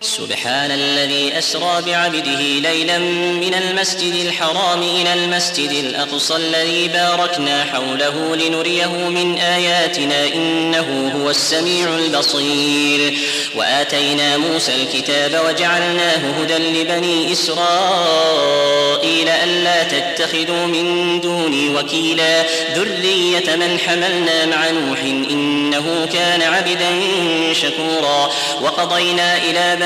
سبحان الذي أسرى بعبده ليلا من المسجد الحرام إلى المسجد الأقصى الذي باركنا حوله لنريه من آياتنا إنه هو السميع البصير. وآتينا موسى الكتاب وجعلناه هدى لبني إسرائيل ألا تتخذوا من دوني وكيلا. ذرية من حملنا مع نوح إنه كان عبدا شكورا. وقضينا إلى بني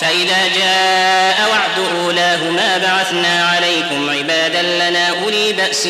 فإذا جاء وعد أولاهما بعثنا عليكم عبادا لنا أولي بأس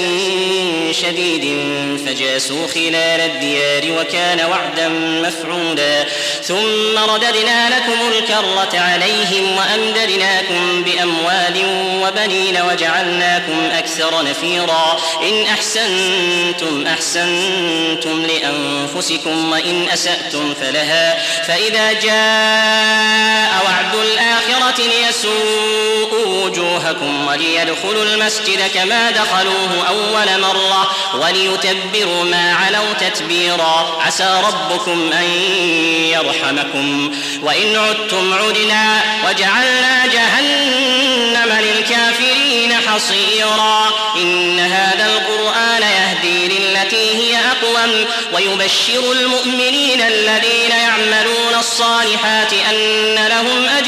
شديد فجاسوا خلال الديار وكان وعدا مفعولا ثم رددنا لكم الكرة عليهم وأمددناكم بأموال وبنين وجعلناكم أكثر نفيرا إن أحسنتم أحسنتم لأنفسكم وإن أسأتم فلها فإذا جاء وعد الآخرة ليسوءوا وجوهكم وليدخلوا المسجد كما دخلوه أول مرة وليتبروا ما علوا تتبيرا. عسى ربكم أن يرحمكم. وإن عدتم عدنا وجعلنا جهنم للكافرين حصيرا. إن هذا القرآن يهدي للتي هي أقوم. ويبشر المؤمنين الذين يعملون الصالحات أن لهم أجرا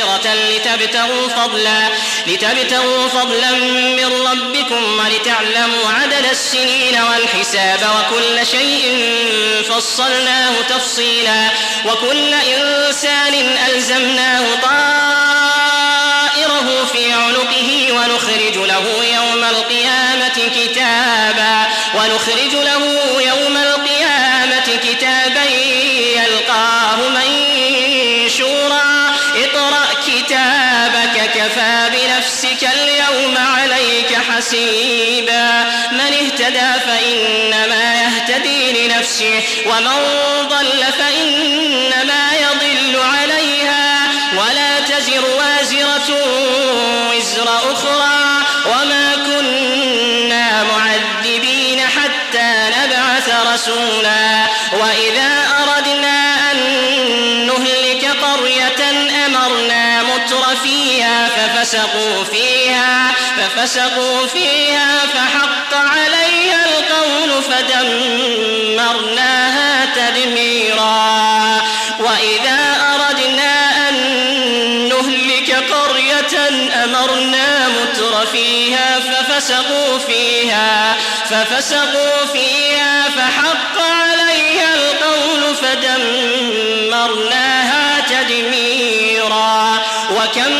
مبصرة لتبتغوا فضلا لتبتغوا فضلا من ربكم ولتعلموا عدد السنين والحساب وكل شيء فصلناه تفصيلا وكل إنسان ألزمناه طائره في عنقه ونخرج له يوم القيامة كتابا ونخرج له يوم القيامة حسيبا من اهتدى فإنما يهتدي لنفسه. ومن فيها ففسقوا فيها فحق عليها القول فدمرناها تدميرا. وإذا أردنا أن نهلك قرية أمرنا متر فيها ففسقوا فيها ففسقوا فيها فحق عليها القول فدمرناها تدميرا. وكم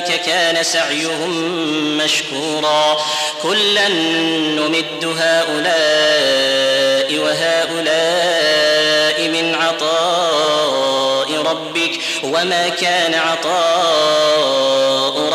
كان سعيهم مشكورا. كلا نمد هؤلاء وهؤلاء من عطاء ربك. وما كان عطاء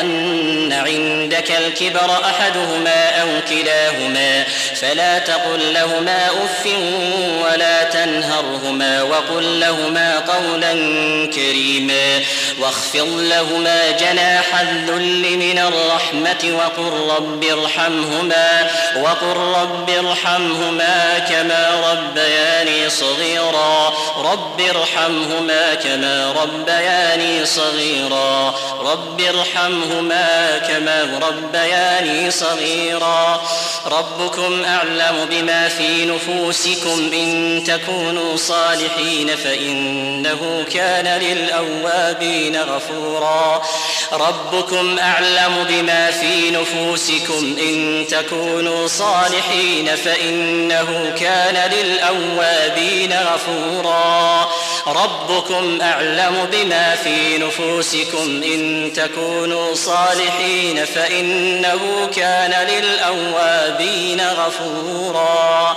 يبلغن عندك الكبر أحدهما أو كلاهما فلا تقل لهما أف ولا تنهرهما وقل لهما قولا كريما واخفض لهما جناح الذل من الرحمة وقل رب ارحمهما وقل رب ارحمهما كما ربياني صغيرا رب ارحمهما كما ربياني صغيرا رب ارحمهما كما ربياني صغيرا ربكم أعلم بما في نفوسكم إن تكونوا صالحين فإنه كان للأوابين غفورا. ربكم أعلم بما في نفوسكم إن تكونوا صالحين فإنه كان للأوابين غفورا. ربكم أعلم بما في نفوسكم إن تكونوا صالحين فإنه كان للأوابين غفورا.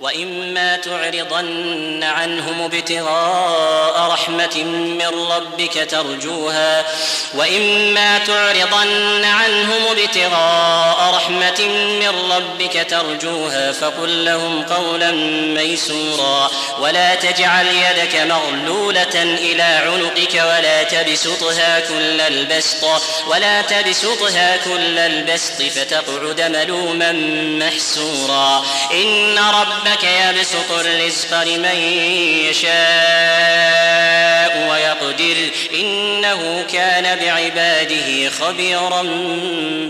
وإما تعرضن عنهم ابتغاء رحمة من ربك ترجوها وإما تعرضن عنهم ابتغاء رحمة من ربك ترجوها فقل لهم قولا ميسورا ولا تجعل يدك مغلولة إلى عنقك ولا تبسطها كل البسط ولا تبسطها كل البسط فتقعد ملوما محسورا إن ربك ربك يبسط الرزق لمن يشاء ويقدر إنه كان بعباده خبيرا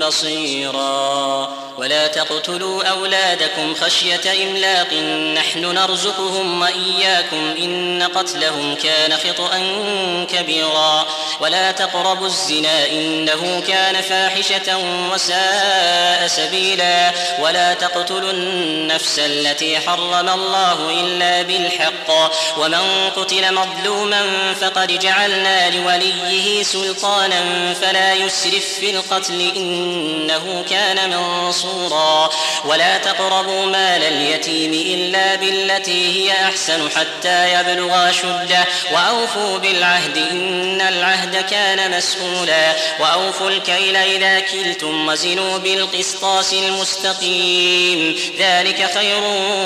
بصيرا. ولا تقتلوا أولادكم خشية إملاق نحن نرزقهم وإياكم إن قتلهم كان خطأ كبيرا. ولا تقربوا الزنا إنه كان فاحشة وساء سبيلا. ولا تقتلوا النفس التي حرم الله إلا بالحق. ومن قتل مظلوما فقد جعلنا لوليه سلطانا فلا يسرف في القتل إنه كان منصورا. ولا تقربوا مال اليتيم إلا بالتي هي أحسن حتى يبلغ شده وأوفوا بالعهد إن العهد كان مسؤولا. وأوفوا الكيل إذا كلتم وزنوا بالقسطاس المستقيم. ذلك خير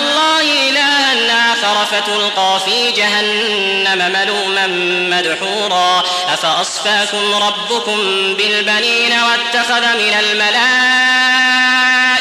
الله إلها آخر فتلقى في جهنم ملوما مدحورا. أفأصفاكم ربكم بالبنين واتخذ من الملائكة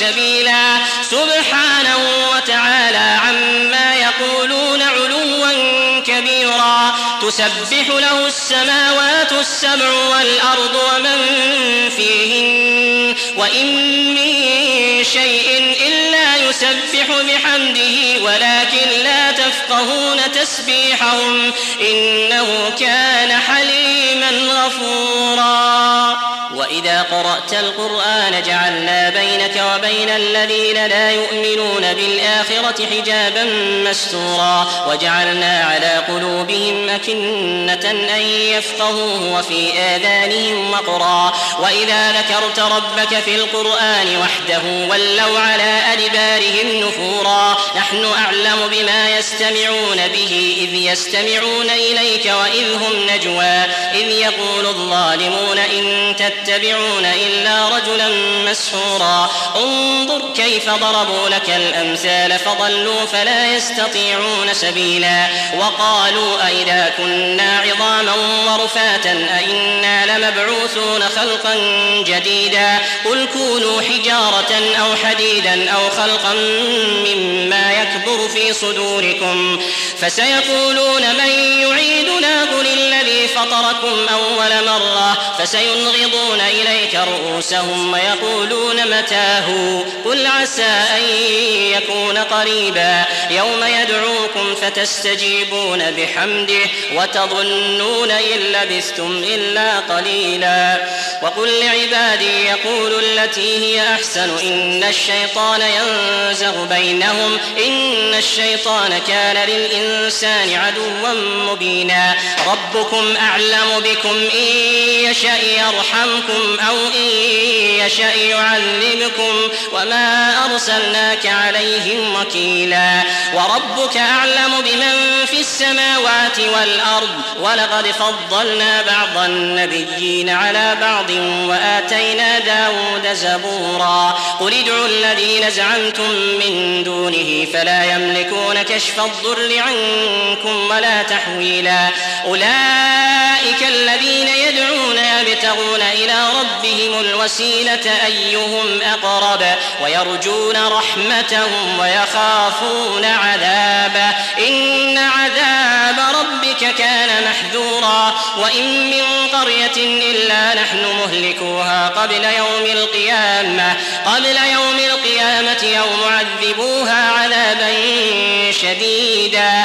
سبيلا. سبحانه وتعالى عما يقولون علوا كبيرا. تسبح له السماوات السبع والأرض ومن فيهن. وإن من شيء إلا يسبح بحمده ولكن لا تفقهون تسبيحهم. إنه كان حليما غفورا. وإذا قرأت القرآن جعلنا بينك وبين الذين لا يؤمنون بالآخرة حجابا مستورا وجعلنا على قلوبهم أكنة أن يفقهوه وفي آذانهم وقرا. وإذا ذكرت ربك في القرآن وحده ولوا على أدبارهم نفورا. نحن أعلم بما يستمعون به إذ يستمعون إليك وإذ هم نجوى. إذ يقول الظالمون إن تتبعون إلا رجلا مسحورا. انظر كيف ضربوا لك الأمثال فضلوا فلا يستطيعون سبيلا. وقالوا أئذا كنا عظاما ورفاتا أئنا لمبعوثون خلقا جديدا. قل كونوا حجارة أو حديدا أو خلقا مما يكبر في صدوركم. فسيقولون من يعيدنا؟ قل الذي فطركم أول مرة. فسينغضون إليك رؤوسهم ويقولون متاه. قل عسى أن يكون قريبا. يوم يدعوكم فتستجيبون بحمده وتظنون إن لبثتم إلا قليلا. وقل لعبادي يقولوا التي هي أحسن. إن الشيطان ينزغ بينهم. إن الشيطان كان للإنسان عدوا مبينا. ربكم أعلم بكم. إن يشأ يرحمكم. أو إن يشأ يعذبكم وما أرسلناك عليهم وكيلا وربك أعلم بمن في السماوات والأرض ولقد فضلنا بعض النبيين على بعض وآتينا داود زبورا قل ادعوا الذين زعمتم من دونه فلا يملكون كشف الضر عنكم ولا تحويلا أولئك الذين يدعون يبتغون إلى ربهم الوسيلة أيهم أقرب ويرجون رحمتهم ويخافون عذابه إن عذاب ربك كان محذورا. وإن من قرية إلا نحن مهلكوها قبل يوم القيامة. قبل يوم القيامة أو معذبوها عذابا شديدا.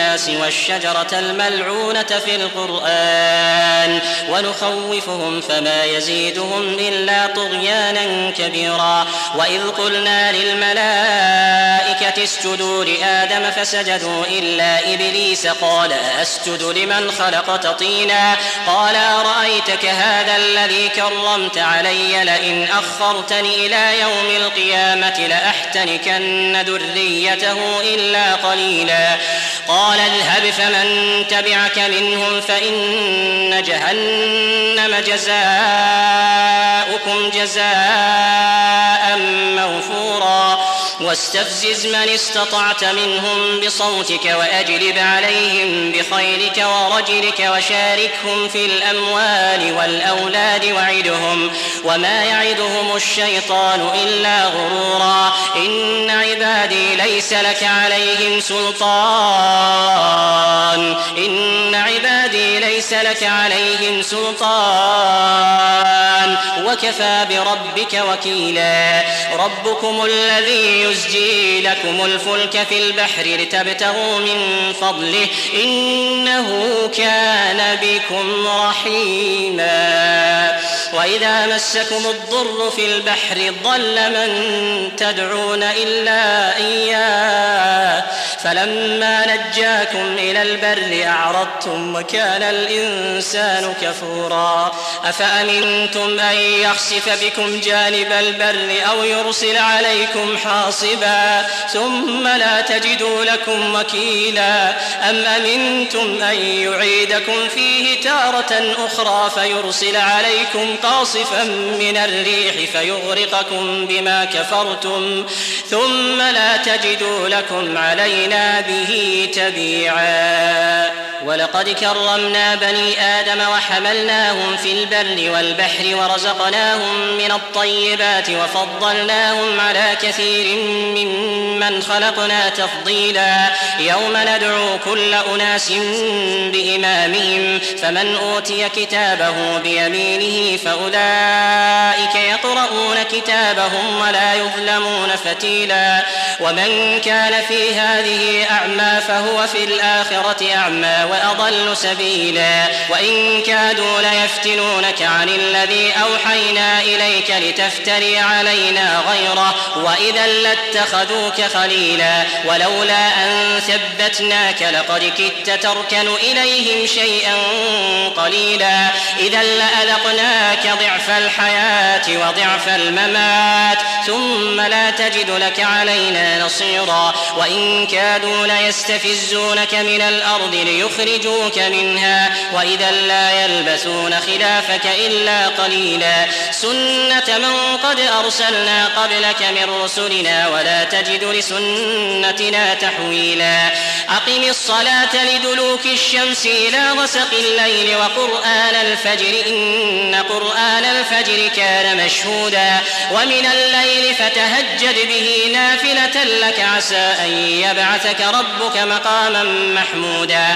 والشجرة الملعونة في القرآن ونخوفهم فما يزيدهم إلا طغيانا كبيرا وإذ قلنا للملائكة اسجدوا لآدم فسجدوا إلا إبليس. قال أسجد لمن خلقت طينا. قال أرأيتك هذا الذي كرمت علي؟ لئن أخرتني إلى يوم القيامة لأحتنكن ذريته إلا قليلا. قال اذهب فمن تبعك منهم فإن جهنم جزاؤكم جزاء موفورا. واستفزز من استطعت منهم بصوتك وأجلب عليهم بخيلك ورجلك وشاركهم في الأموال والأولاد وعدهم وما يعدهم الشيطان إلا غرورا إن عبادي ليس لك عليهم سلطان إن عبادي ليس لك عليهم سلطان وكفى بربك وكيلا ربكم الذي يزجي لكم الفلك في البحر لتبتغوا من فضله إنه كان بكم رحيما. وإذا مسكم الضر في البحر ضل من تدعون إلا إياه. فلما نجاكم إلى البر أعرضتم وكان الإنسان كفورا. أفأمنتم أن يخسف بكم جانب البر أو يرسل عليكم حاصبا ثم لا تجدوا لكم وكيلا؟ أم أمنتم أن يعيدكم فيه تارة أخرى فيرسل عليكم قاصفا من الريح فيغرقكم بما كفرتم ثم لا تجدوا لكم علينا به تبيعا ولقد كرمنا بني آدم وحملناهم في البر والبحر ورزقناهم من الطيبات وفضلناهم على كثير ممن خلقنا تفضيلا. يوم ندعو كل أناس بإمامهم فمن أوتي كتابه بيمينه فأولئك يقرؤون كتابهم ولا يظلمون فتيلا. ومن كان في هذه أعمى فهو في الآخرة أعمى وأضل سبيلا. وإن كادوا ليفتنونك عن الذي أوحينا إليك لتفتري علينا غيره. وإذا لاتخذوك خليلا. ولولا أن ثبتناك لقد كدت تركن إليهم شيئا قليلا. إذا لأذقناك ضعف الحياة وضعف الممات. ثم لا تجد لك علينا نصيرا. وإن كادوا ليستفزونك من الأرض ليخرجوك منها وإذا لا يلبثون خلافك إلا قليلا. سنة من قد أرسلنا قبلك من رسلنا ولا تجد لسنتنا تحويلا. أقم الصلاة لدلوك الشمس إلى غسق الليل وقرآن الفجر. إن قرآن الفجر كان مشهودا. ومن الليل فتهجد به نافلة لك. عسى أن يبعثك ربك مقاما محمودا.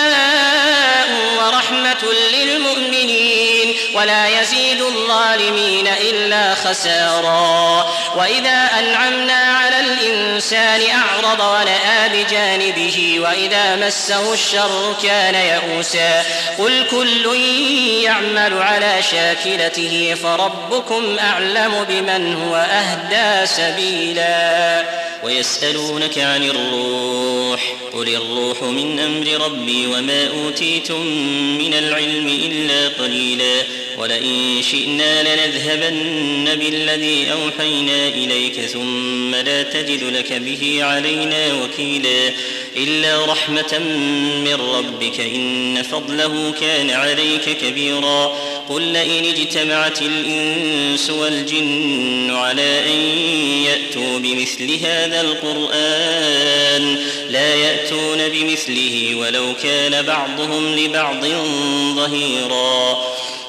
ولا يزيد الظالمين إلا خسارا. وإذا أنعمنا على الإنسان أعرض ونأى بجانبه وإذا مسه الشر كان يئوسا. قل كل يعمل على شاكلته فربكم أعلم بمن هو أهدى سبيلا. ويسألونك عن الروح قل الروح من أمر ربي وما أوتيتم من العلم إلا قليلا. ولئن شئنا لنذهبن بالذي أوحينا إليك ثم لا تجد لك به علينا وكيلا إلا رحمة من ربك إن فضله كان عليك كبيرا قل لئن اجتمعت الإنس والجن على أن يأتوا بمثل هذا القرآن لا يأتون بمثله ولو كان بعضهم لبعض ظهيرا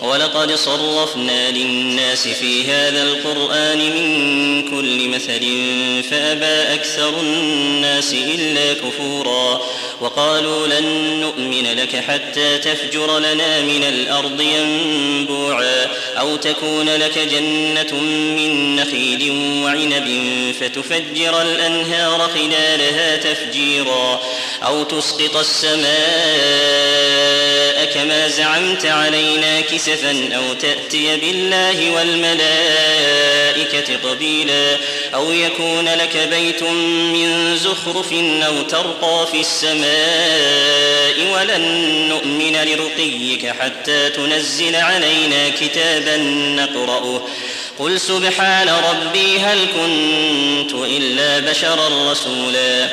ولقد صرفنا للناس في هذا القرآن من كل مثل فأبى أكثر الناس إلا كفورا. وقالوا لن نؤمن لك حتى تفجر لنا من الأرض ينبوعا أو تكون لك جنة من نخيل وعنب فتفجر الأنهار خلالها تفجيرا أو تسقط السماء كما زعمت علينا كسفا أو تأتي بالله والملائكة قبيلا أو يكون لك بيت من زخرف أو ترقى في السماء ولن نؤمن لرقيك حتى تنزل علينا كتابا نقرأه. قل سبحان ربي هل كنت إلا بشرا رسولا.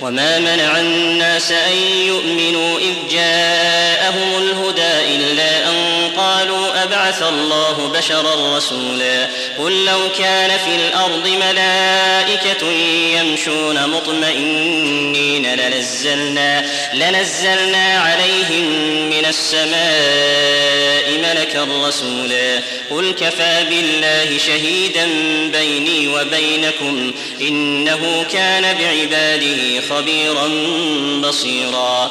وما منع الناس أن يؤمنوا إذ جاءهم الهدى إلا أن قالوا أبعث الله بشرا رسولا قل لو كان في الأرض ملائكة يمشون مطمئنين لنزلنا لنزلنا عليهم من السماء ملكا رسولا قل كفى بالله شهيدا بيني وبينكم إنه كان بعباده خبيرا بصيرا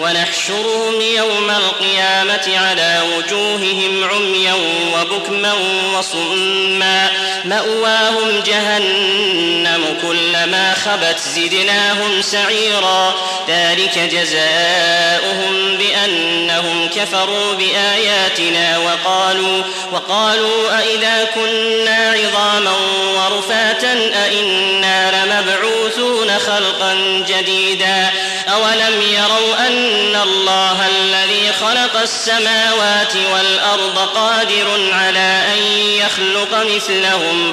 ونحشرهم يوم القيامة على وجوههم عميا وبكما وصما. مأواهم جهنم كلما خبت زدناهم سعيرا. ذلك جزاؤهم بأنهم كفروا بآياتنا وقالوا وقالوا أئذا كنا عظاما ورفاتا أئنا لمبعوثون خلقا جديدا. أولم يروا أن الله الذي خلق السماوات والأرض قادر على أن يخلق مثلهم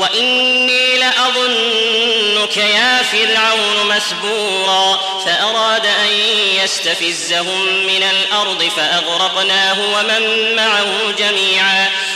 وإني لأظنك يا فرعون مسبورا. فأراد أن يستفزهم من الأرض فأغرقناه ومن معه جميعا.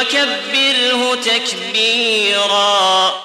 وكبره تكبيرا.